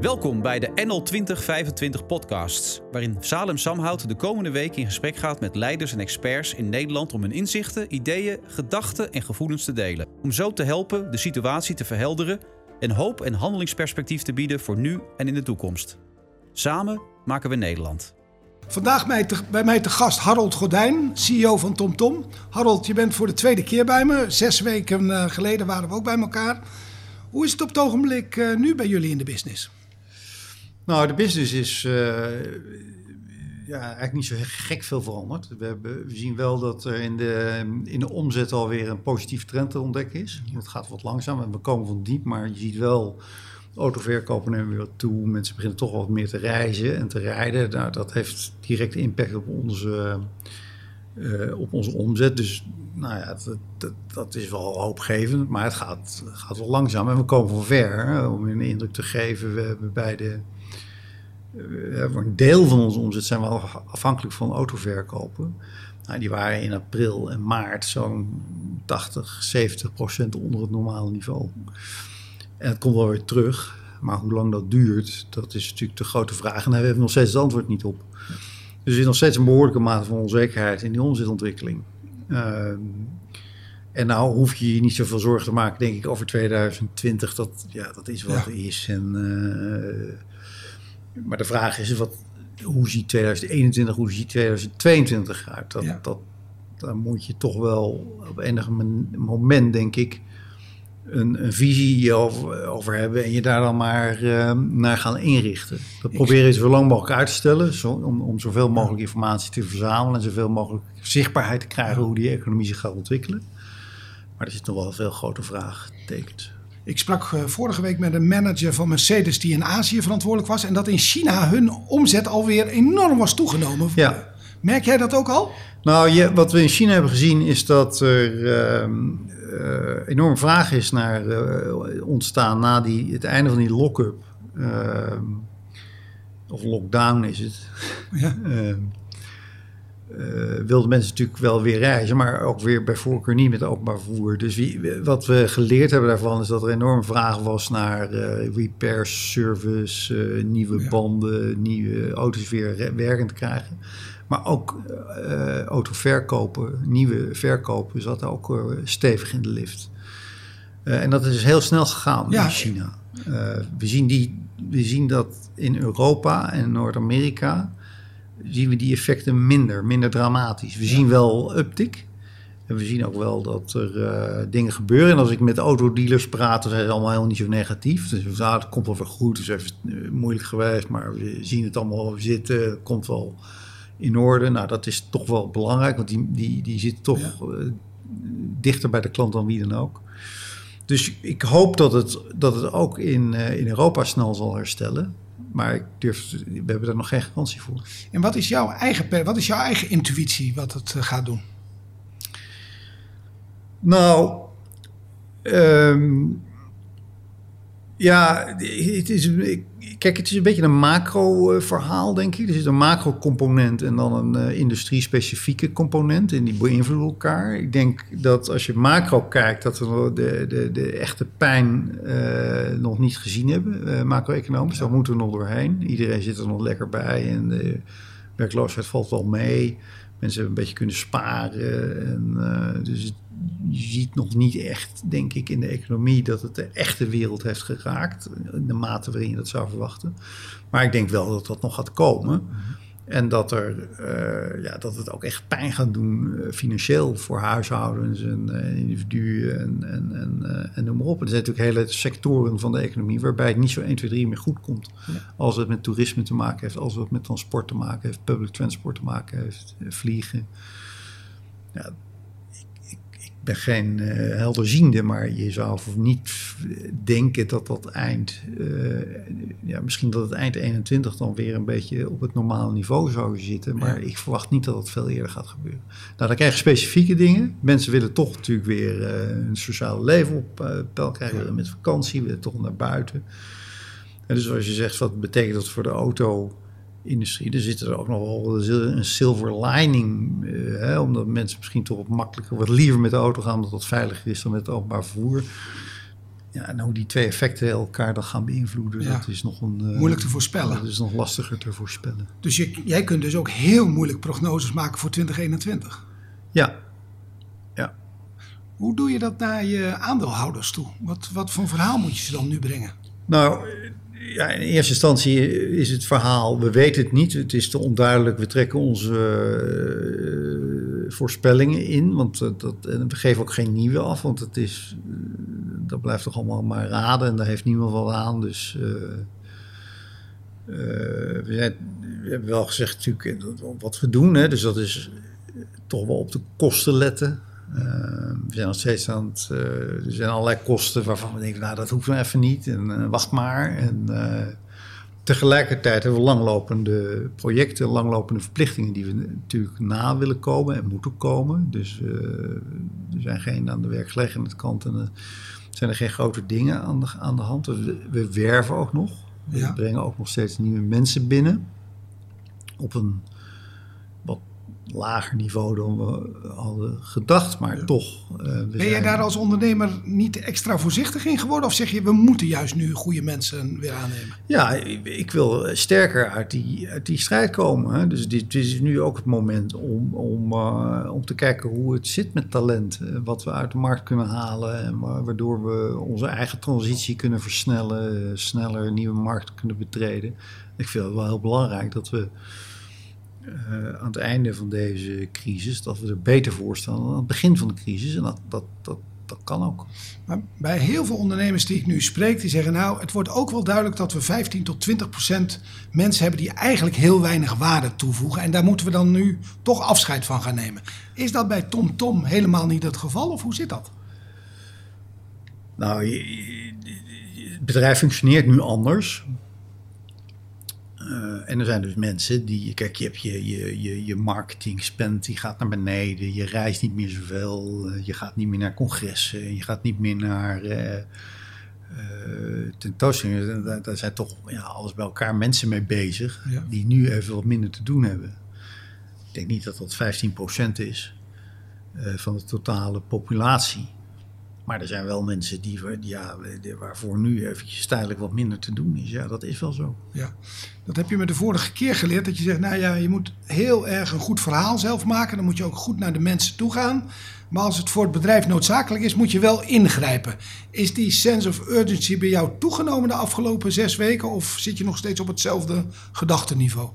Welkom bij de NL 2025 podcasts, waarin Salem Samhout de komende week in gesprek gaat met leiders en experts in Nederland om hun inzichten, ideeën, gedachten en gevoelens te delen. Om zo te helpen de situatie te verhelderen en hoop en handelingsperspectief te bieden voor nu en in de toekomst. Samen maken we Nederland. Vandaag bij mij te gast Harold Gordijn, CEO van TomTom. Harold, je bent voor de tweede keer bij me. Zes weken eh, geleden waren we ook bij elkaar. Hoe is het op het ogenblik eh, nu bij jullie in de business? Nou, de business is uh, ja, eigenlijk niet zo gek veel veranderd. We, hebben, we zien wel dat er in de, in de omzet alweer een positieve trend te ontdekken is. Het gaat wat langzaam en we komen van diep, maar je ziet wel autoverkopen nemen weer toe. Mensen beginnen toch wat meer te reizen en te rijden. Nou, dat heeft direct impact op onze, uh, op onze omzet. Dus nou ja, dat, dat, dat, is wel hoopgevend, maar het gaat, gaat wel langzaam. En we komen van ver, om een indruk te geven. We hebben bij de uh, een deel van onze omzet zijn we afhankelijk van autoverkopen. Nou, die waren in april en maart zo'n 80, 70 procent onder het normale niveau. En het komt wel weer terug. Maar hoe lang dat duurt, dat is natuurlijk de grote vraag. En daar hebben we nog steeds het antwoord niet op. Dus er is nog steeds een behoorlijke mate van onzekerheid in die omzetontwikkeling. Uh, en nou hoef je je niet zoveel zorgen te maken, denk ik, over 2020. Dat, ja, dat is wat ja. is. En uh, maar de vraag is, wat, hoe ziet 2021, hoe ziet 2022 uit? Dat, dat, daar moet je toch wel op enig moment, denk ik, een, een visie over, over, hebben en je daar dan maar uh, naar gaan inrichten. Dat proberen je zo lang mogelijk uit te stellen, zo, om, om zoveel mogelijk informatie te verzamelen en zoveel mogelijk zichtbaarheid te krijgen hoe die economie zich gaat ontwikkelen. Maar er zit nog wel een veel grote vraagtekens. Ik sprak eh, vorige week met een manager van Mercedes die in Azië verantwoordelijk was. En dat in China hun omzet alweer enorm was toegenomen. Ja. Merk jij dat ook al? Nou, je, wat we in China hebben gezien is dat er uh, uh, enorm vraag is naar uh, ontstaan na die, het einde van die lock-up. Ehm, of lockdown is het. Ja. Uh, wilden mensen natuurlijk wel weer reizen, maar ook weer bij voorkeur niet met openbaar vervoer. Dus wie, wat we geleerd hebben daarvan is dat er enorm vraag was naar uh, repair service, uh, nieuwe banden, nieuwe auto's weer werkend krijgen. Maar ook autoverkopen, nieuwe verkopen zat ook stevig in de lift. en dat is heel snel gegaan ja. in China. we, zien die, we zien dat in Europa en Noord-Amerika zien we die effecten minder, minder dramatisch. We zien wel uptick. En we zien ook wel dat er uh, dingen gebeuren. En als ik met autodealers praat, dan zijn ze allemaal helemaal niet zo negatief. Dus nou, het komt wel weer goed. Het is even uh, moeilijk geweest, maar we zien het allemaal zitten. Het komt wel in orde. Nou, dat is toch wel belangrijk, want die, die, die zit toch ja. uh, dichter bij de klant dan wie dan ook. Dus ik hoop dat het, dat het ook in, in Europa snel zal herstellen. Maar ik durf, we hebben daar nog geen garantie voor. En wat is jouw eigen, wat is jouw eigen intuïtie wat het eh, gaat doen? Nou, um, ja, het is, ik, kijk, het is een beetje een macro-verhaal, denk ik. Er zit een macro-component en dan een uh, industrie-specifieke component. En die beïnvloeden elkaar. Ik denk dat als je macro kijkt, dat we de, de, de echte pijn uh, nog niet gezien hebben, macro-economisch. Daar moeten we nog doorheen. Iedereen zit er nog lekker bij en de werkloosheid valt wel mee. Mensen hebben een beetje kunnen sparen. En, dus je ziet nog niet echt, denk ik, in de economie dat het de echte wereld heeft geraakt. In de mate waarin je dat zou verwachten. Maar ik denk wel dat dat nog gaat komen. En dat, er, uh, ja, dat het ook echt pijn gaat doen uh, financieel voor huishoudens en uh, individuen en, en, en, en noem maar op. Er zijn natuurlijk hele sectoren van de economie waarbij het niet zo 1, 2, 3 meer goed komt. Ja. Als het met toerisme te maken heeft, als het met transport te maken heeft, public transport te maken heeft, vliegen. Ja, ben geen uh, helderziende, maar je zou niet denken dat dat eind, uh, ja, misschien dat het eind 21 dan weer een beetje op het normale niveau zou zitten, maar ik verwacht niet dat het veel eerder gaat gebeuren. Nou, dan krijg je specifieke dingen. Mensen willen toch natuurlijk weer uh, hun sociale leven op peil krijgen, willen met vakantie, willen toch naar buiten. En dus als je zegt, wat betekent dat voor de auto? Industrie. Er zit er ook nog wel een silver lining, uh, hè, omdat mensen misschien toch wat makkelijker, wat liever met de auto gaan, omdat dat veiliger is dan met het openbaar vervoer. ja, en hoe die twee effecten elkaar dan gaan beïnvloeden, Ja. dat is nog een... eh, Moeilijk te voorspellen. Dat is nog lastiger te voorspellen. Dus je, jij kunt dus ook heel moeilijk prognoses maken voor 2021. Ja, ja. Hoe doe je dat naar je aandeelhouders toe? Wat, wat voor verhaal moet je ze dan nu brengen? Nou, in eerste instantie is het verhaal, we weten het niet. Het is te onduidelijk. We trekken onze eh, voorspellingen in. Want dat, en we geven ook geen nieuwe af. Want het is, eh, dat blijft toch allemaal maar raden. En daar heeft niemand wat aan. Dus eh, we, we hebben wel gezegd natuurlijk wat we doen. Hè. Dus dat is toch wel op de kosten letten. Eh, we zijn nog steeds aan het. eh, er zijn allerlei kosten waarvan we denken, nou dat hoeft nou even niet. En eh, wacht maar. En tegelijkertijd hebben we langlopende projecten, langlopende verplichtingen die we natuurlijk na willen komen en moeten komen. Dus er zijn geen aan de werkgelegenheidskant en zijn er geen grote dingen aan de, aan de hand. We, we werven ook nog. We Ja. brengen ook nog steeds nieuwe mensen binnen. Op een lager niveau dan we hadden gedacht, maar toch. eh, Ben jij zijn- daar als ondernemer niet extra voorzichtig in geworden? Of zeg je, we moeten juist nu goede mensen weer aannemen? Ja, ik, ik wil sterker uit die, uit die strijd komen. Hè. Dus dit, dit is nu ook het moment om, om, eh, om te kijken hoe het zit met talent. eh, Wat we uit de markt kunnen halen. En wa- waardoor we onze eigen transitie kunnen versnellen. Sneller nieuwe markten kunnen betreden. Ik vind het wel heel belangrijk dat we eh, aan het einde van deze crisis... dat we er beter voor staan dan aan het begin van de crisis. En dat, dat, dat, dat kan ook. Maar bij heel veel ondernemers die ik nu spreek, die zeggen nou, het wordt ook wel duidelijk dat we 15 tot 20 procent mensen hebben die eigenlijk heel weinig waarde toevoegen. En daar moeten we dan nu toch afscheid van gaan nemen. Is dat bij TomTom Tom helemaal niet het geval of hoe zit dat? Nou, het bedrijf functioneert nu anders. Eh, en er zijn dus mensen die, kijk, je hebt je, je, je, je marketing spend, die gaat naar beneden. Je reist niet meer zoveel. eh, je gaat niet meer naar congressen. Je gaat niet meer naar eh, tentoonstellingen. Daar, daar zijn toch ja, alles bij elkaar mensen mee bezig. Ja. Die nu even wat minder te doen hebben. Ik denk niet dat dat 15% is van de totale populatie. Maar er zijn wel mensen die, ja, waarvoor nu eventjes tijdelijk wat minder te doen is. Ja, dat is wel zo. Ja, dat heb je me de vorige keer geleerd. Dat je zegt, nou ja, je moet heel erg een goed verhaal zelf maken. Dan moet je ook goed naar de mensen toe gaan. Maar als het voor het bedrijf noodzakelijk is, moet je wel ingrijpen. Is die sense of urgency bij jou toegenomen de afgelopen zes weken? Of zit je nog steeds op hetzelfde gedachteniveau?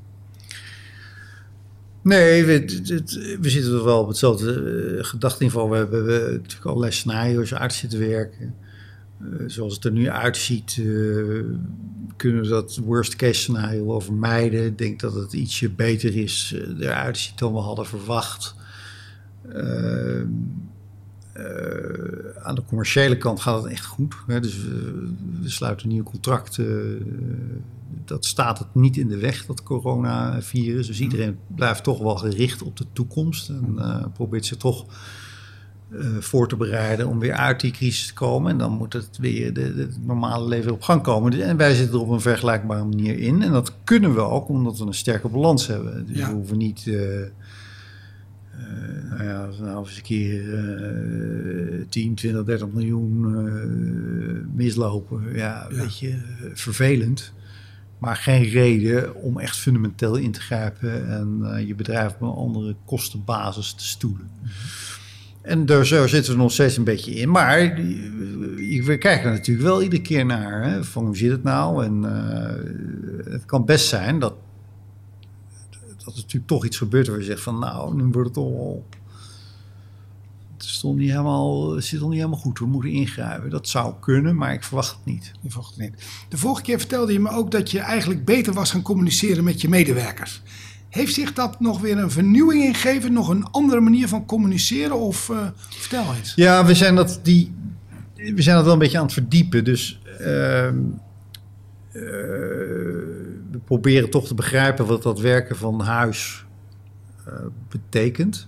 Nee, we, zitten toch wel op hetzelfde uh, gedachteniveau. We hebben natuurlijk allerlei scenario's uit zitten werken. Eh, zoals het er nu uitziet, eh, kunnen we dat worst case scenario wel vermijden. Ik denk dat het ietsje beter is, eh, eruit ziet dan we hadden verwacht. Ehm, eh, aan de commerciële kant gaat het echt goed. Hè? Dus we sluiten nieuwe contracten. Dat staat het niet in de weg, dat coronavirus. Dus iedereen blijft toch wel gericht op de toekomst. En eh, probeert zich toch eh, voor te bereiden om weer uit die crisis te komen. En dan moet het weer het normale leven op gang komen. Dus- En wij zitten er op een vergelijkbare manier in. En dat kunnen we ook omdat we een sterke balans hebben. Dus Ja. we hoeven niet... eh, eh, nou ja, nou eens een keer eh 10, 20, 30 miljoen mislopen. Ja, Ja. weet je, vervelend. Maar geen reden om echt fundamenteel in te grijpen en eh, je bedrijf op een andere kostenbasis te stoelen. En daar zo zitten we nog steeds een beetje in. Maar die- we kijken er natuurlijk wel iedere keer naar. Hè, hoe zit het nou? En eh, het kan best zijn dat, dat er natuurlijk toch iets gebeurt waar je zegt van nou, nu wordt het wel... Het stond niet helemaal, zit nog niet helemaal goed. We moeten ingrijpen. Dat zou kunnen, maar ik verwacht het niet. Je volgt het niet. De vorige keer vertelde je me ook dat je eigenlijk beter was gaan communiceren met je medewerkers. Heeft zich dat nog weer een vernieuwing ingegeven? Nog een andere manier van communiceren? Of eh, vertel eens. Ja, we zijn dat, die, we zijn dat wel een beetje aan het verdiepen. Dus ehm, eh, we proberen toch te begrijpen wat dat werken van huis eh, betekent.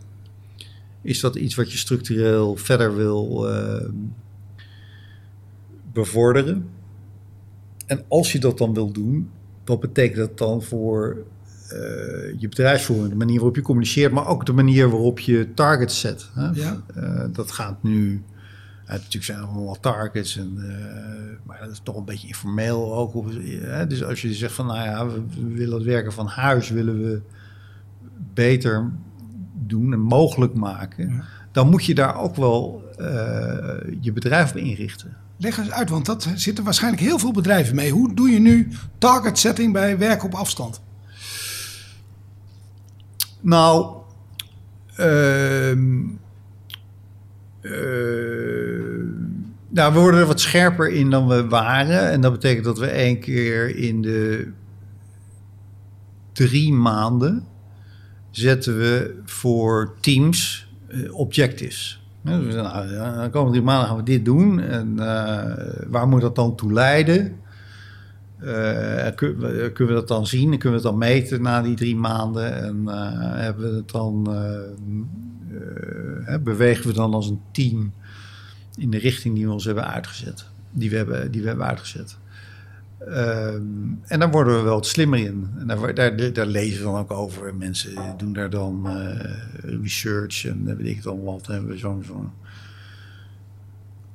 Is dat iets wat je structureel verder wil ehm, bevorderen? En als je dat dan wil doen, wat betekent dat dan voor eh, je bedrijfsvoering, de manier waarop je communiceert, maar ook de manier waarop je targets zet? Hè? Ja. Eh, dat gaat nu natuurlijk zijn er allemaal targets, en, maar dat is toch een beetje informeel ook. dus als je zegt van, nou ja, we, willen het werken van huis, willen we beter doen en mogelijk maken, dan moet je daar ook wel je bedrijf op inrichten. Leg eens uit, want dat zitten waarschijnlijk heel veel bedrijven mee. Hoe doe je nu target setting bij werken op afstand? Nou, uh, nou, we worden er wat scherper in dan we waren. En dat betekent dat we één keer in de drie maanden zetten we voor teams uh, objectives. Dus, nou, de komende drie maanden gaan we dit doen. En uh, waar moet dat dan toe leiden? Uh, kunnen we dat dan zien? Kunnen we het dan meten na die drie maanden? En hebben we het dan, bewegen we dan als een team in de richting die we ons hebben uitgezet? Die we hebben, die we hebben uitgezet. Um, en daar worden we wel wat slimmer in. En daar, daar, daar, lezen we dan ook over. Mensen doen daar dan research en weet ik dan wat. Hebben we zo'n zo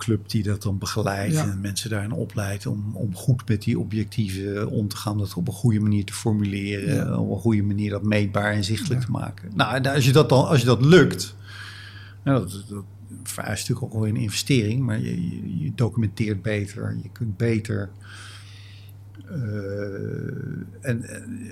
club die dat dan begeleidt en mensen daarin opleidt om, om goed met die objectieven om te gaan, dat op een goede manier te formuleren, op een goede manier dat meetbaar en zichtelijk te maken. Nou, als je dat dan, als je dat lukt, nou, dat, dat vereist natuurlijk ook wel een investering, maar je, je, je documenteert beter, je kunt beter en,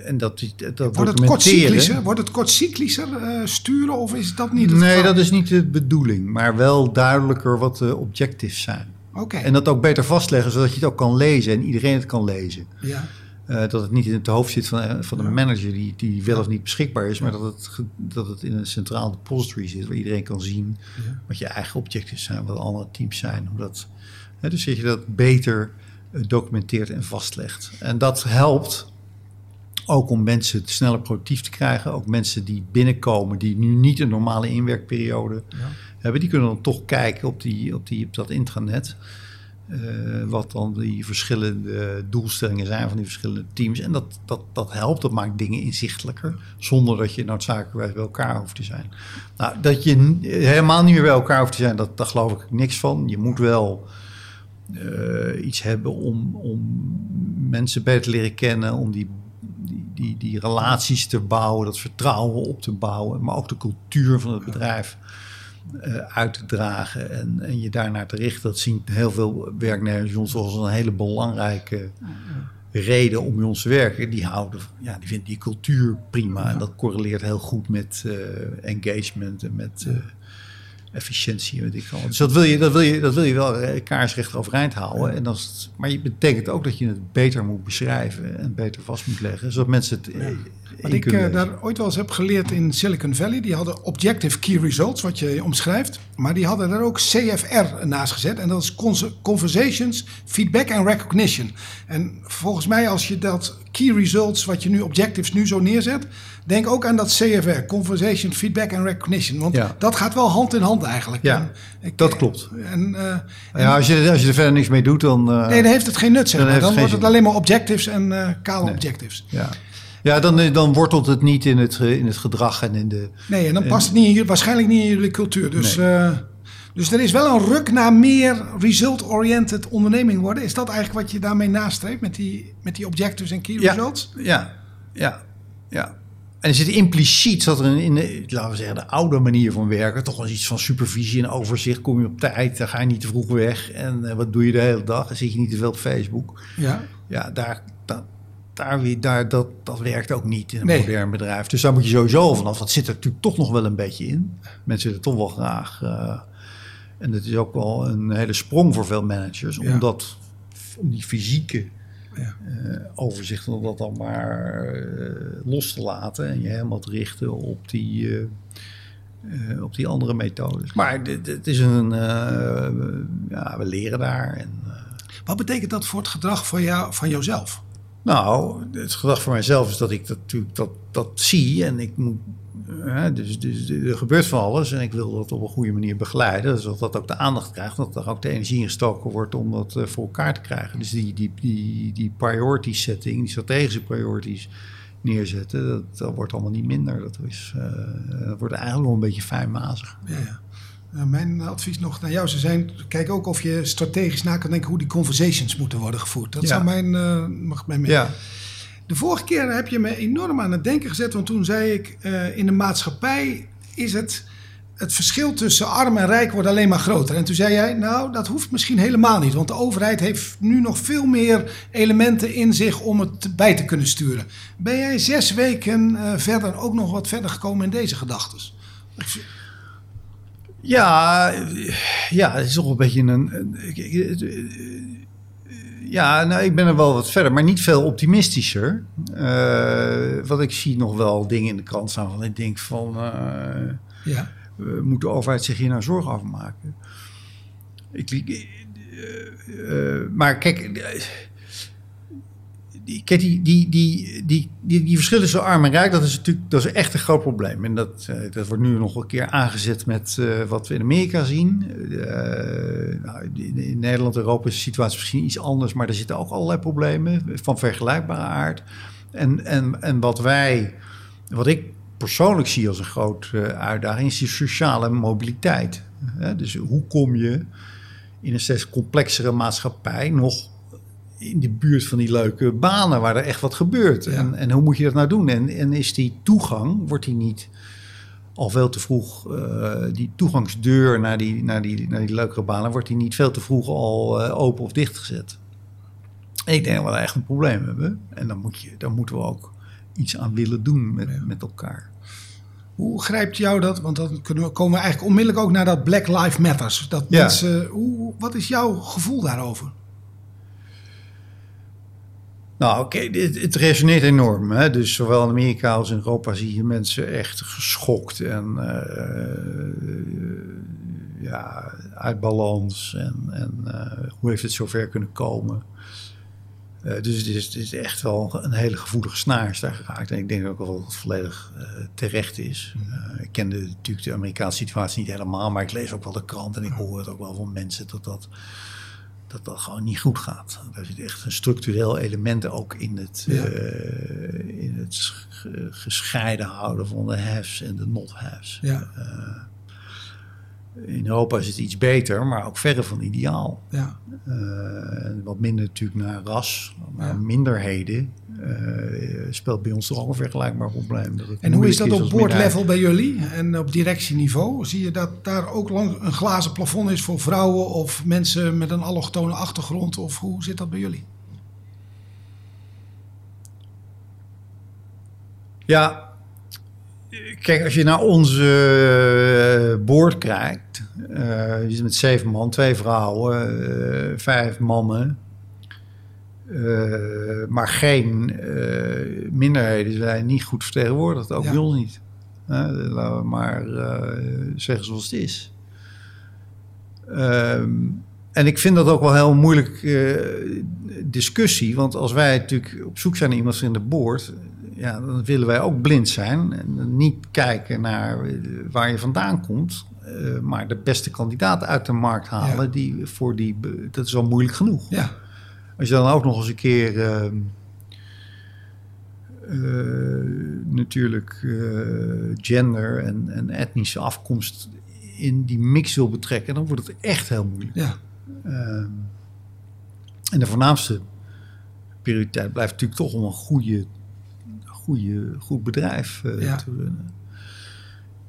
en dat, dat wordt, het kortcyclischer, wordt het kortcyclischer uh, sturen of is dat niet het Nee, geval? dat is niet de bedoeling. Maar wel duidelijker wat de objectives zijn. Oké. En dat ook beter vastleggen, zodat je het ook kan lezen en iedereen het kan lezen. Ja. Uh, dat het niet in het hoofd zit van, van de manager die, die wel of niet beschikbaar is, maar dat het, dat het in een centraal depository zit waar iedereen kan zien ja. wat je eigen objectives zijn, wat andere teams zijn. Hoe dat, hè, dus dat je dat beter documenteert en vastlegt. En dat helpt ook om mensen sneller productief te krijgen. Ook mensen die binnenkomen, die nu niet een normale inwerkperiode ja. hebben, die kunnen dan toch kijken op, die, op, die, op dat intranet. Uh, wat dan die verschillende doelstellingen zijn van die verschillende teams. En dat, dat, dat helpt, dat maakt dingen inzichtelijker. Zonder dat je noodzakelijk bij elkaar hoeft te zijn. Nou, dat je helemaal niet meer bij elkaar hoeft te zijn, dat, daar geloof ik niks van. Je moet wel uh, iets hebben om, om mensen beter te leren kennen, om die, die, die, die, relaties te bouwen, dat vertrouwen op te bouwen, maar ook de cultuur van het bedrijf uh, uit te dragen en, en je daarnaar te richten. Dat zien heel veel werknemers ons als een hele belangrijke reden om bij ons te werken. Die houden, ja, die vinden die cultuur prima en dat correleert heel goed met uh, engagement en met efficiëntie, weet ik wel. Dus dat wil je, dat wil je, dat wil je wel eh, kaarsrecht overeind houden. En dat maar het betekent ook dat je het beter moet beschrijven en beter vast moet leggen, zodat mensen het. Ja. Wat ik uh, daar ooit wel eens heb geleerd in Silicon Valley, die hadden Objective Key Results, wat je omschrijft. Maar die hadden daar ook CFR naast gezet. En dat is Conversations, Feedback and Recognition. En volgens mij, als je dat Key Results, wat je nu Objectives nu zo neerzet, denk ook aan dat CFR, Conversation, Feedback and Recognition. Want ja. dat gaat wel hand in hand eigenlijk. Ja, ik, dat klopt. En, uh, ja, als je, als je er verder niks mee doet, dan... Uh, nee, dan heeft het geen nut, zeg dan, maar. dan wordt het alleen maar objectives en uh, kale nee. objectives. Ja. Ja, dan, dan wortelt het niet in het, in het gedrag en in de... Nee, en dan past het niet in, waarschijnlijk niet in jullie cultuur. Dus, nee. Dus er is wel een ruk naar meer result-oriented onderneming worden. Is dat eigenlijk wat je daarmee nastreeft met die, met die objectives en key ja, results? Ja, ja, ja. En er zit impliciet, dat er in de, laten we zeggen, de oude manier van werken, toch wel iets van supervisie en overzicht. Kom je op tijd, dan ga je niet te vroeg weg. En uh, wat doe je de hele dag? Dan zit je niet te veel op Facebook. Ja. Ja, daar, dat, daar, daar, dat, dat werkt ook niet in een nee. modern bedrijf. Dus daar moet je sowieso vanaf. Dat zit er natuurlijk toch nog wel een beetje in. Mensen willen toch wel graag. Uh, en dat is ook wel een hele sprong voor veel managers. Ja. Omdat om die fysieke ja. uh, overzicht om dat dan maar uh, los te laten en je helemaal te richten op die, uh, op die andere methodes. Maar het is een, ja, we leren daar. En, Wat betekent dat voor het gedrag van, jou, van jouzelf? Nou, het gedrag van mijzelf is dat ik dat natuurlijk dat, dat zie en ik moet dus, dus, er gebeurt van alles en ik wil dat op een goede manier begeleiden. Zodat dat ook de aandacht krijgt, dat er ook de energie gestoken wordt om dat uh, voor elkaar te krijgen. Dus die, die, die, die priority setting, die strategische priorities neerzetten, dat, dat wordt allemaal niet minder. Dat, is, uh, dat wordt eigenlijk wel een beetje fijnmazig. Ja, ja. Uh, mijn advies nog naar jou zou zijn: kijk ook of je strategisch na kan denken hoe die conversations moeten worden gevoerd. Dat zou mijn, uh, mag mijn mee. Ja. De vorige keer heb je me enorm aan het denken gezet, want toen zei ik: uh, in de maatschappij is het het verschil tussen arm en rijk wordt alleen maar groter. En toen zei jij, nou, dat hoeft misschien helemaal niet. Want de overheid heeft nu nog veel meer elementen in zich om het bij te kunnen sturen. Ben jij zes weken uh, verder ook nog wat verder gekomen in deze gedachten? Ja, ja, het is toch een beetje een. Ja, nou, ik ben er wel wat verder, maar niet veel optimistischer. Uh, wat ik zie nog wel dingen in de krant staan van ik denk van. Uh, ja moet de overheid zich hier nou zorgen over maken? Ik, uh, maar kijk die, die, die, die, die, verschillen tussen arm en rijk, dat is natuurlijk dat is echt een groot probleem. En dat, dat wordt nu nog een keer aangezet met wat we in Amerika zien. Nou, in, in, Nederland, Europa is de situatie misschien iets anders, maar er zitten ook allerlei problemen van vergelijkbare aard. En, en, en wat wij, wat ik persoonlijk zie als een grote uitdaging, is die sociale mobiliteit. Dus hoe kom je in een steeds complexere maatschappij nog in de buurt van die leuke banen waar er echt wat gebeurt? En, en hoe moet je dat nou doen? En, en is die toegang, wordt die niet al veel te vroeg, uh, die toegangsdeur naar die, naar, die, naar die leukere banen, wordt die niet veel te vroeg al uh, open of dichtgezet? ik denk dat we daar echt een probleem hebben. En dan, moet je, dan moeten we ook iets aan willen doen met, met elkaar. Hoe grijpt jou dat? Want dan kunnen we, komen we eigenlijk onmiddellijk ook naar dat Black Lives Matters. Dat ja. mensen, hoe, wat is jouw gevoel daarover? Nou, oké, het, het, resoneert enorm. Hè? Dus zowel in Amerika als in Europa zie je mensen echt geschokt en uh, ja, uit balans. En, en uh, hoe heeft het zover kunnen komen? Uh, dus het is, het is, echt wel een hele gevoelige snaar is daar geraakt. En ik denk ook wel dat het volledig uh, terecht is. Uh, ik kende natuurlijk de Amerikaanse situatie niet helemaal, maar ik lees ook wel de krant en ik hoor het ook wel van mensen dat dat, dat, dat gewoon niet goed gaat. Er zit echt een structureel element ook in het, ja. in het gescheiden houden van de haves en de not-haves. Ja. In Europa is het iets beter, maar ook verre van ideaal. Ja. Uh, wat minder natuurlijk naar ras, maar minderheden uh, speelt bij ons toch ook een vergelijkbaar probleem. En hoe is dat op boordlevel bij jullie en op directieniveau? Zie je dat daar ook lang een glazen plafond is voor vrouwen of mensen met een allochtone achtergrond? Of hoe zit dat bij jullie? Ja, Kijk, als je naar onze uh, boord kijkt, uh, je zit met zeven man, twee vrouwen, uh, vijf mannen, maar geen minderheden zijn niet goed vertegenwoordigd, ook ja. ons niet. laten we maar zeggen zoals het is. Ehm, en ik vind dat ook wel heel moeilijk discussie, want als wij natuurlijk op zoek zijn naar iemand in de boord, ja, dan willen wij ook blind zijn. En niet kijken naar eh, waar je vandaan komt. Uh, maar de beste kandidaat uit de markt halen. Die, voor die, dat is al moeilijk genoeg. Ja. Als je dan ook nog eens een keer. Uh, uh, natuurlijk gender en, en, etnische afkomst in die mix wil betrekken, dan wordt het echt heel moeilijk. Ja. Ehm, en de voornaamste prioriteit blijft natuurlijk toch om een goede goede, goed bedrijf uh, te runnen.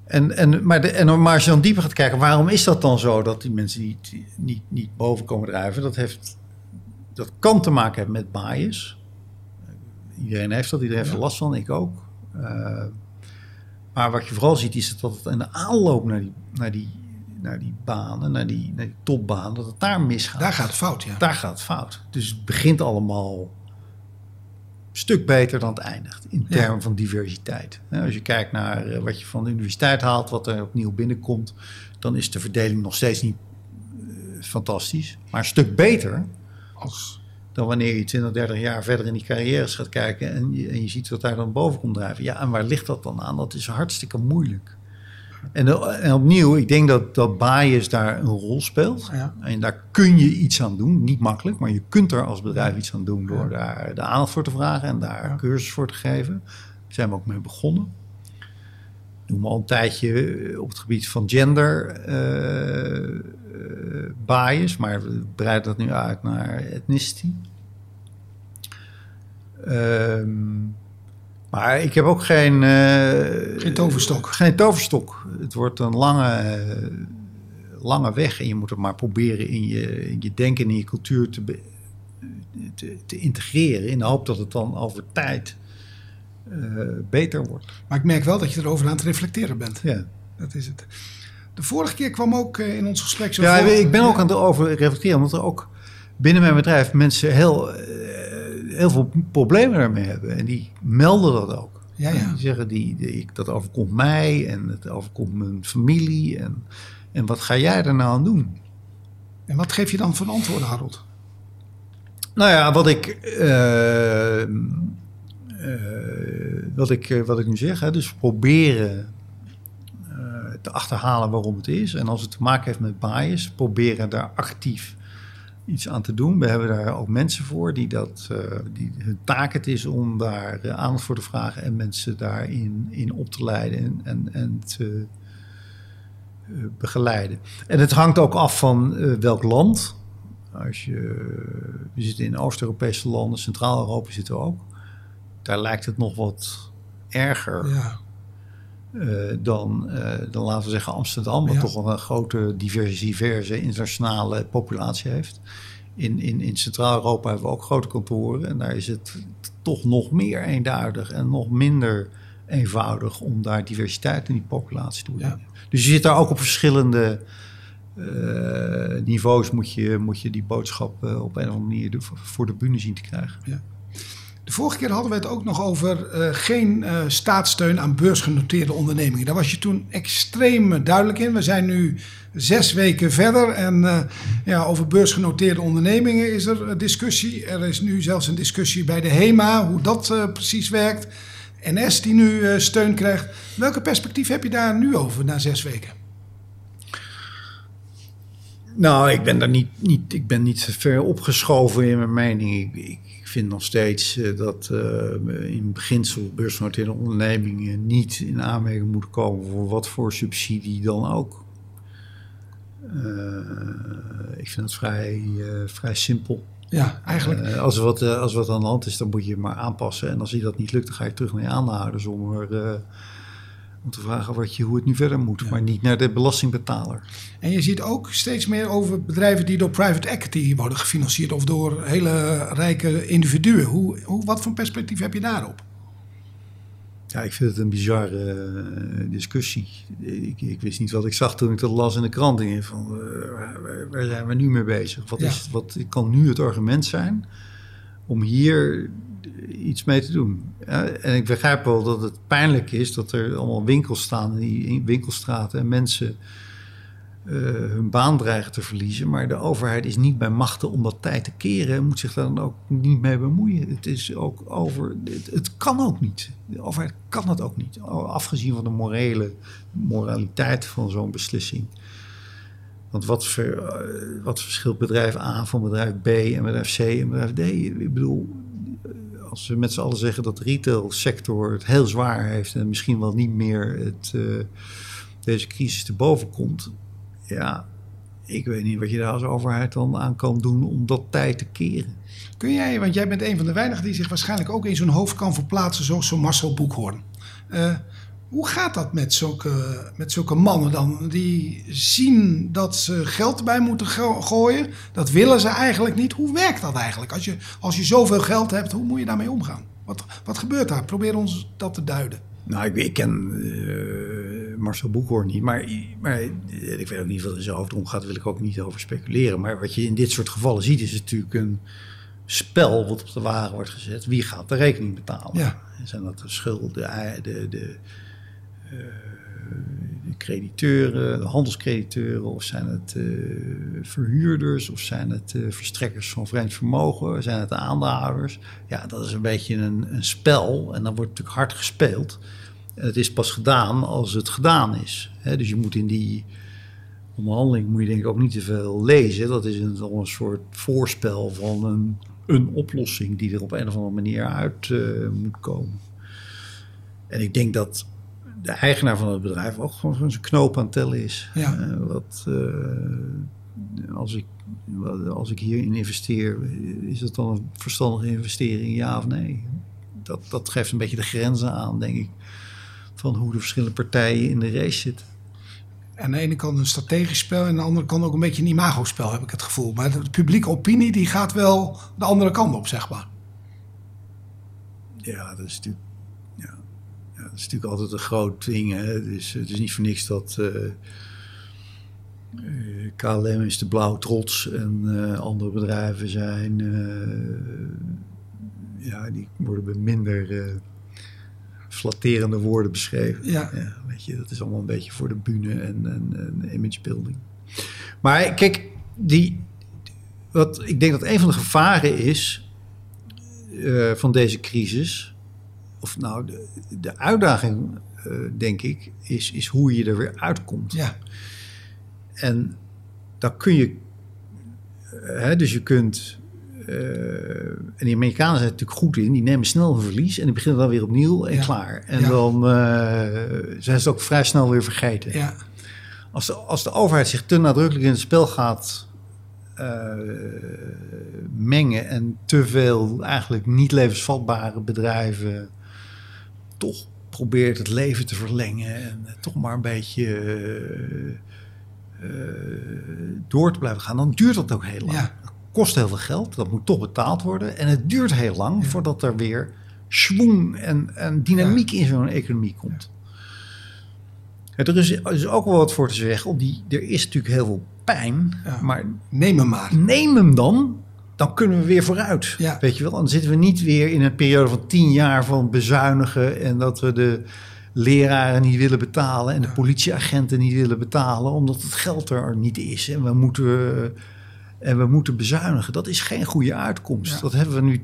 En, en, maar, de, en maar als je dan dieper gaat kijken, waarom is dat dan zo dat die mensen niet, niet, niet boven komen drijven? Dat, heeft, dat kan te maken hebben met bias. Iedereen heeft dat, iedereen heeft er last van, ik ook. Uh, maar wat je vooral ziet is dat het in de aanloop naar die, naar die, naar die banen, naar die, naar die topbanen, dat het daar misgaat. Daar gaat het fout, ja. Daar gaat het fout. Dus het begint allemaal stuk beter dan het eindigt in termen van diversiteit. Als je kijkt naar eh, wat je van de universiteit haalt, wat er opnieuw binnenkomt, dan is de verdeling nog steeds niet uh, fantastisch, maar een stuk beter als dan wanneer je 20, 30 jaar verder in die carrières gaat kijken en je, en je ziet wat daar dan boven komt drijven. Ja, en waar ligt dat dan aan? Dat is hartstikke moeilijk. En, en, opnieuw, ik denk dat, dat bias daar een rol speelt. Ja. En daar kun je iets aan doen. Niet makkelijk, maar je kunt er als bedrijf iets aan doen door daar de aandacht voor te vragen en daar cursus voor te geven. Daar zijn we ook mee begonnen. noem al een tijdje op het gebied van gender bias, maar we breiden dat nu uit naar ethnicity. Ehm, maar ik heb ook geen... geen toverstok. Geen toverstok. Het wordt een lange, lange weg en je moet het maar proberen in je, in je denken en in je cultuur te, te, te, integreren. In de hoop dat het dan over tijd beter wordt. Maar ik merk wel dat je erover aan het reflecteren bent. Ja. Dat is het. De vorige keer kwam ook in ons gesprek zo Ja, voor... ik ben ook aan het over reflecteren, omdat er ook binnen mijn bedrijf mensen heel, heel veel problemen daarmee hebben. En die melden dat ook. Ja, ja. Die zeggen, die, die, dat overkomt mij en het overkomt mijn familie. En, en wat ga jij er nou aan doen? En wat geef je dan voor antwoorden, Harold? Nou ja, wat ik, uh, uh, wat ik, wat ik nu zeg, hè, dus proberen te achterhalen waarom het is. En als het te maken heeft met bias, proberen daar actief iets aan te doen. We hebben daar ook mensen voor die dat, uh, die hun taak het is om daar uh, aandacht voor te vragen en mensen daarin in op te leiden en, en, en te uh, begeleiden. En het hangt ook af van welk land. Als je, we zitten in Oost-Europese landen, Centraal-Europa zitten we ook. Daar lijkt het nog wat erger. Ja. Uh, dan, uh, dan laten we zeggen Amsterdam, wat Ja. toch wel een grote diverse, diverse internationale populatie heeft. In, in, in Centraal-Europa hebben we ook grote kantoren en daar is het toch nog meer eenduidig en nog minder eenvoudig om daar diversiteit in die populatie te brengen. Dus je zit daar ook op verschillende uh, niveaus moet je, moet je die boodschap op een of andere manier voor de bühne zien te krijgen. Vorige keer hadden we het ook nog over uh, geen uh, staatssteun aan beursgenoteerde ondernemingen. Daar was je toen extreem duidelijk in. We zijn nu zes weken verder en uh, ja, over beursgenoteerde ondernemingen is er discussie. Er is nu zelfs een discussie bij de HEMA, hoe dat precies werkt. NS die nu steun krijgt. Welke perspectief heb je daar nu over na zes weken? Nou, ik ben daar niet, niet, ik ben niet ver opgeschoven in mijn mening. Ik, ik vind nog steeds uh, dat uh, in beginsel beursgenoteerde ondernemingen niet in aanmerking moeten komen voor wat voor subsidie dan ook. Uh, ik vind het vrij, vrij simpel. Ja, eigenlijk. als, er wat, als wat aan de hand is, dan moet je maar aanpassen. En als je dat niet lukt, dan ga je terug naar je aandeelhouders om er om te vragen wat je, hoe het nu verder moet, ja. maar niet naar de belastingbetaler. En je ziet ook steeds meer over bedrijven die door private equity worden gefinancierd of door hele rijke individuen. Hoe, hoe, wat voor perspectief heb je daarop? Ja, ik vind het een bizarre uh, discussie. Ik, ik, wist niet wat ik zag toen ik dat las in de krant. Van, uh, waar, waar, zijn we nu mee bezig? Wat, Ja. is, wat kan nu het argument zijn om hier iets mee te doen. En ik begrijp wel dat het pijnlijk is dat er allemaal winkels staan in winkelstraten en mensen uh, hun baan dreigen te verliezen. Maar de overheid is niet bij machten om dat tijd te keren en moet zich daar dan ook niet mee bemoeien. Het is ook over. Het, het kan ook niet. De overheid kan het ook niet. Afgezien van de morele moraliteit van zo'n beslissing. Want wat, ver, wat verschilt bedrijf A van bedrijf B en bedrijf C en bedrijf D? Ik bedoel, als we met z'n allen zeggen dat de retailsector het heel zwaar heeft en misschien wel niet meer het, uh, deze crisis te boven komt, ja, ik weet niet wat je daar als overheid dan aan kan doen om dat tijd te keren. Kun jij, want jij bent een van de weinigen die zich waarschijnlijk ook in zo'n hoofd kan verplaatsen, zoals zo'n Marcel Boekhoorn. Uh, hoe gaat dat met zulke, met zulke mannen dan? Die zien dat ze geld bij moeten gooien. Dat willen ze eigenlijk niet. Hoe werkt dat eigenlijk? Als je, als je zoveel geld hebt, hoe moet je daarmee omgaan? Wat, wat gebeurt daar? Probeer ons dat te duiden. Nou, ik, ik ken uh, Marcel Boekhoorn niet. Maar, maar ik weet ook niet wat er in zijn hoofd omgaat. Daar wil ik ook niet over speculeren. Maar wat je in dit soort gevallen ziet, is natuurlijk een spel wat op de wagen wordt gezet. Wie gaat de rekening betalen? Ja. Zijn dat de schulden, de, de, de crediteuren, de handelscrediteuren, of zijn het uh, verhuurders, of zijn het uh, verstrekkers van vreemd vermogen, zijn het de aandeelhouders. Ja, dat is een beetje een, een, spel en dan wordt natuurlijk hard gespeeld. Het is pas gedaan als het gedaan is. Dus je moet in die onderhandeling moet je denk ik ook niet te veel lezen. Dat is een, een soort voorspel van een, een oplossing die er op een of andere manier uit moet komen. En ik denk dat de eigenaar van het bedrijf ook gewoon zijn knoop aan het tellen is. Ja. Eh, wat, eh, als, ik, als ik hierin investeer, is het dan een verstandige investering, ja of nee? Dat, dat geeft een beetje de grenzen aan, denk ik, van hoe de verschillende partijen in de race zitten. Aan de ene kant een strategisch spel en aan de andere kant ook een beetje een imagospel, heb ik het gevoel. Maar de publieke opinie die gaat wel de andere kant op, zeg maar. Ja, dat is natuurlijk, dat is natuurlijk altijd een groot ding. Hè? Dus het is niet voor niks dat eh, eh, KLM is de blauw trots en eh, andere bedrijven zijn, eh, ja, die worden met minder eh, flatterende woorden beschreven. Ja. weet je, dat is allemaal een beetje voor de bühne en, en, en imagebuilding. Maar kijk, die, wat, ik denk dat een van de gevaren is eh, van deze crisis, of nou, de, de uitdaging, eh, denk ik, is, is hoe je er weer uitkomt. Ja, En dan kun je, eh, hè, dus je kunt, eh, en die Amerikanen zijn er natuurlijk goed in, die nemen snel een verlies en die beginnen dan weer opnieuw en Ja. klaar. En Ja. dan zijn ze ook vrij snel weer vergeten. ja, Als de, als de overheid zich te nadrukkelijk in het spel gaat mengen en te veel eigenlijk niet levensvatbare bedrijven toch probeert het leven te verlengen en eh, toch maar een beetje eh, eh, door te blijven gaan, dan duurt dat ook heel lang. Ja. Dat kost heel veel geld, dat moet toch betaald worden en het duurt heel lang voordat er weer schwung en, en dynamiek in zo'n economie komt. Er, is, er is ook wel wat voor te zeggen. Op die, er is natuurlijk heel veel pijn. Maar neem hem maar. neem hem dan. Dan kunnen we weer vooruit. Ja. Weet je wel? Dan zitten we niet weer in een periode van tien jaar van bezuinigen. En dat we de leraren niet willen betalen. En de politieagenten niet willen betalen. Omdat het geld er niet is. En we moeten, en we moeten bezuinigen. Dat is geen goede uitkomst. Ja. Dat hebben we nu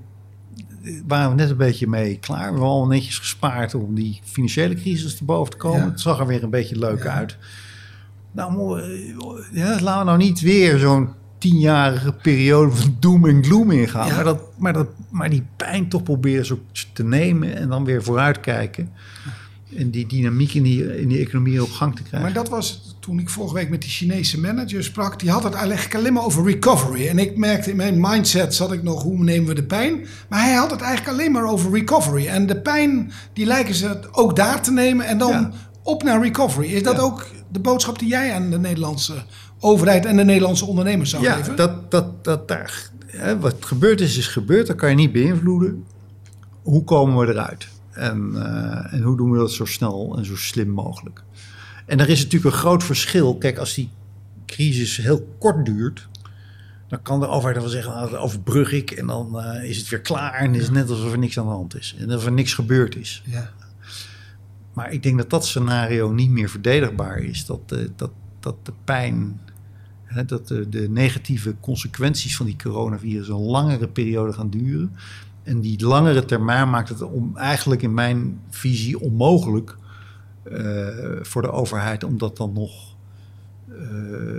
waren we net een beetje mee klaar. We hebben al netjes gespaard om die financiële crisis te boven te komen. Ja. Het zag er weer een beetje leuk uit. Nou, ja, laten we nou niet weer zo'n tienjarige periode van doom en gloom ingaan. Ja. Maar, dat, maar, dat, maar die pijn toch proberen zo te nemen en dan weer vooruitkijken. En die dynamiek in die, in die economie op gang te krijgen. Maar dat was toen ik vorige week met die Chinese manager sprak. Die had het eigenlijk alleen maar over recovery. En ik merkte in mijn mindset zat ik nog, hoe nemen we de pijn? Maar hij had het eigenlijk alleen maar over recovery. En de pijn, die lijken ze ook daar te nemen. En dan Ja. op naar recovery. Is dat Ja. ook de boodschap die jij aan de Nederlandse overheid en de Nederlandse ondernemers zou ja, geven? dat, dat, dat daar, hè, wat gebeurd is, is gebeurd. Dat kan je niet beïnvloeden. Hoe komen we eruit? En, eh, en hoe doen we dat zo snel en zo slim mogelijk? En er is natuurlijk een groot verschil. Kijk, als die crisis heel kort duurt, dan kan de overheid wel zeggen, nou, dat overbrug ik en dan eh, is het weer klaar en is het net alsof er niks aan de hand is en of er niks gebeurd is. Ja. Maar ik denk dat dat scenario niet meer verdedigbaar is. Dat, de, dat, dat de pijn, hè, dat de, de negatieve consequenties van die coronavirus een langere periode gaan duren. En die langere termijn maakt het om, eigenlijk in mijn visie onmogelijk eh, voor de overheid om dat dan nog eh,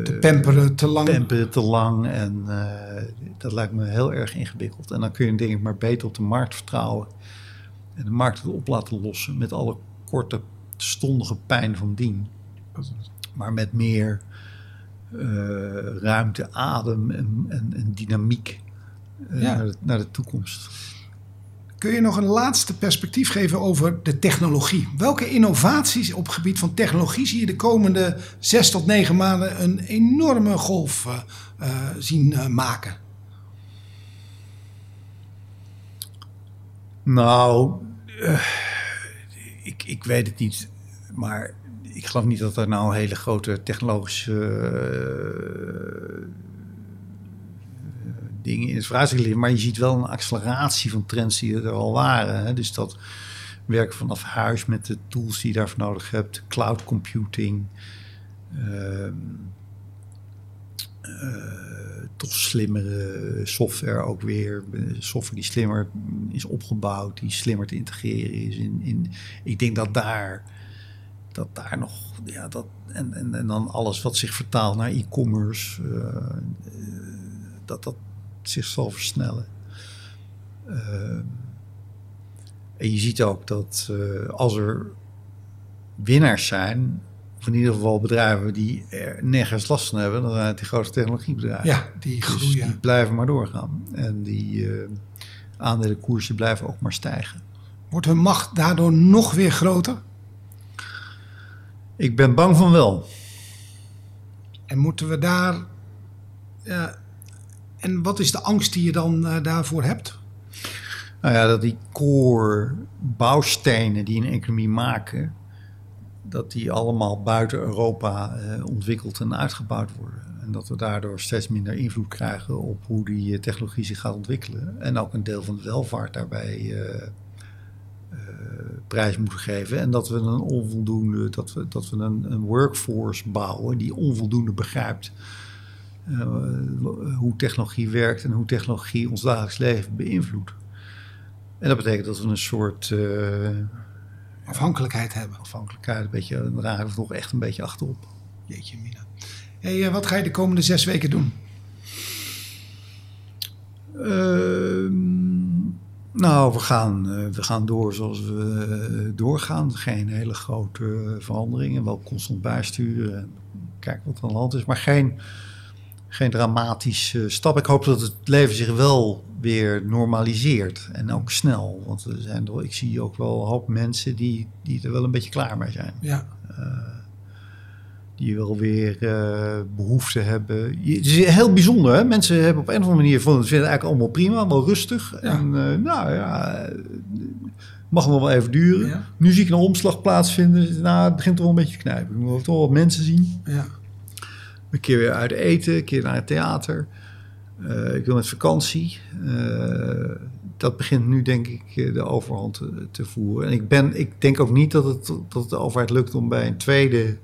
Te pamperen, te lang. pamperen te lang. En eh, dat lijkt me heel erg ingewikkeld. En dan kun je denk ik maar beter op de markt vertrouwen. En de markt het op laten lossen met alle korte, stondige pijn van dien. Maar met meer eh, ruimte, adem en, en, en dynamiek eh, Ja. naar, de, naar de toekomst. Kun je nog een laatste perspectief geven over de technologie? Welke innovaties op het gebied van technologie zie je de komende zes tot negen maanden een enorme golf eh, zien maken? Nou, ik, ik weet het niet. Maar ik geloof niet dat er nou hele grote technologische eh, dingen in het vooruitzicht liggen. Maar je ziet wel een acceleratie van trends die er al waren. Hè? Dus dat werken vanaf huis met de tools die je daarvoor nodig hebt. Cloud computing. ehm, eh, toch slimmere software ook weer. Software die slimmer is opgebouwd, die slimmer te integreren is. In, in, ik denk dat daar, dat daar nog, ja, dat, en, en, en dan alles wat zich vertaalt naar e-commerce, eh, eh, dat dat zich zal versnellen. Eh, en je ziet ook dat als er winnaars zijn. Of in ieder geval bedrijven die er nergens last van hebben. Dan zijn het die grote technologiebedrijven. Ja, die Dus groeien. die blijven maar doorgaan. En die aandelenkoersen blijven ook maar stijgen. Wordt hun macht daardoor nog weer groter? Ik ben bang van wel. En moeten we daar. En wat is de angst die je dan eh, daarvoor hebt? Nou ja, dat die core bouwstenen die een economie maken, dat die allemaal buiten Europa eh, ontwikkeld en uitgebouwd worden. En dat we daardoor steeds minder invloed krijgen op hoe die eh, technologie zich gaat ontwikkelen. En ook een deel van de welvaart daarbij eh, prijs moeten geven. En dat we een onvoldoende, dat we, dat we een, een workforce bouwen die onvoldoende begrijpt eh, hoe technologie werkt en hoe technologie ons dagelijks leven beïnvloedt. En dat betekent dat we een soort eh, Afhankelijkheid hebben. afhankelijkheid, een beetje, dan raken we nog echt een beetje achterop. Jeetje, Mina. Hey, eh, wat ga je de komende zes weken doen? Ehm, nou, we gaan, eh, we gaan door zoals we eh, doorgaan. Geen hele grote veranderingen, wel constant bijsturen en kijken wat er aan de hand is. Maar geen, geen dramatische stap. Ik hoop dat het leven zich wel weer normaliseert en ook snel. Want er zijn, ik zie ook wel een hoop mensen die, die er wel een beetje klaar mee zijn. Ja, die wel weer eh, behoefte hebben. Je- Het is heel bijzonder, hè? Mensen hebben op een of andere manier vonden vinden het eigenlijk allemaal prima, wel rustig. En eh, nou ja, eh, mag nog wel even duren. Ja. Nu zie ik een omslag plaatsvinden. Nou, het begint toch wel een beetje te knijpen. Ik moet toch wat mensen zien. ja. Een keer weer uit eten, een keer naar het theater. Ik wil met vakantie. Dat begint nu, denk ik, de overhand te, te voeren. En ik, ben, ik denk ook niet dat het, dat het de overheid lukt om bij een tweede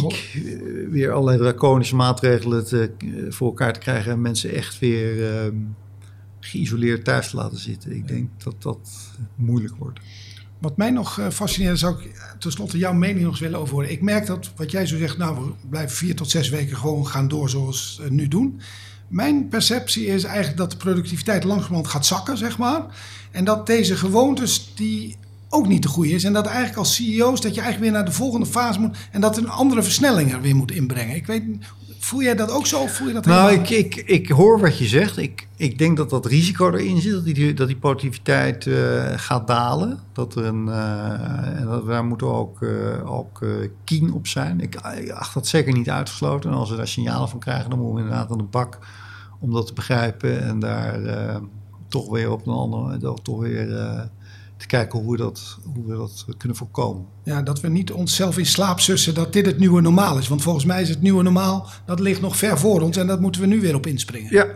piek eh, weer allerlei draconische maatregelen te, eh, voor elkaar te krijgen en mensen echt weer ehm, geïsoleerd thuis te laten zitten. Ik denk dat dat moeilijk wordt. Wat mij nog eh, fascineert, zou ik tenslotte jouw mening nog eens willen over horen. Ik merk dat wat jij zo zegt, nou, we blijven vier tot zes weken gewoon gaan door zoals we nu doen. Mijn perceptie is eigenlijk dat de productiviteit langzamerhand gaat zakken, zeg maar. En dat deze gewoontes die ook niet de goede is. En dat eigenlijk als CEO's dat je eigenlijk weer naar de volgende fase moet. En dat een andere versnelling er weer moet inbrengen. Ik weet, voel jij dat ook zo of voel je dat Nou, helemaal- ik, ik, ik hoor wat je zegt. Ik, ik denk dat dat risico erin zit, dat die, dat die productiviteit eh, gaat dalen. Dat er een, eh, en dat, daar moeten we ook, eh, ook keen op zijn. Ik, ik acht dat zeker niet uitgesloten. En als we daar signalen van krijgen, dan moeten we inderdaad aan de bak om dat te begrijpen. En daar toch weer op een andere, toch weer te kijken hoe we, dat, hoe we dat kunnen voorkomen. Ja, dat we niet onszelf in slaap sussen dat dit het nieuwe normaal is. Want volgens mij is het nieuwe normaal, dat ligt nog ver voor ons. En dat moeten we nu weer op inspringen. Ja,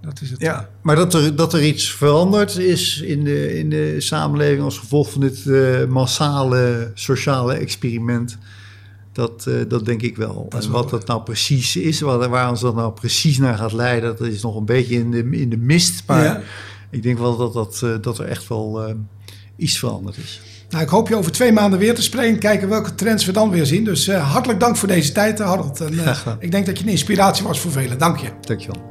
Dat is het. Ja, maar dat er, dat er iets verandert is in de, in de samenleving als gevolg van dit eh, massale sociale experiment. Dat, eh, dat denk ik wel. Dat is en wat dat nou precies is, waar, waar ons dat nou precies naar gaat leiden, dat is nog een beetje in de, in de mist. Maar Ja. ik denk wel dat, dat, eh, dat er echt wel eh, iets veranderd is. Nou, ik hoop je over twee maanden weer te spreken. Kijken welke trends we dan weer zien. Dus eh, hartelijk dank voor deze tijd, eh, Harold. En, eh, ik denk dat je een inspiratie was voor velen. Dank je. Dankjewel.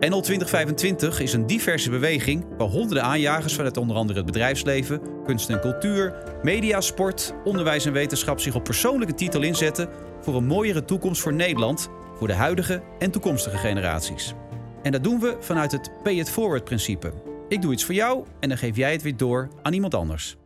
NL 2025 is een diverse beweging waar honderden aanjagers vanuit onder andere het bedrijfsleven, kunst en cultuur, media, sport, onderwijs en wetenschap zich op persoonlijke titel inzetten voor een mooiere toekomst voor Nederland, voor de huidige en toekomstige generaties. En dat doen we vanuit het pay it forward principe. Ik doe iets voor jou en dan geef jij het weer door aan iemand anders.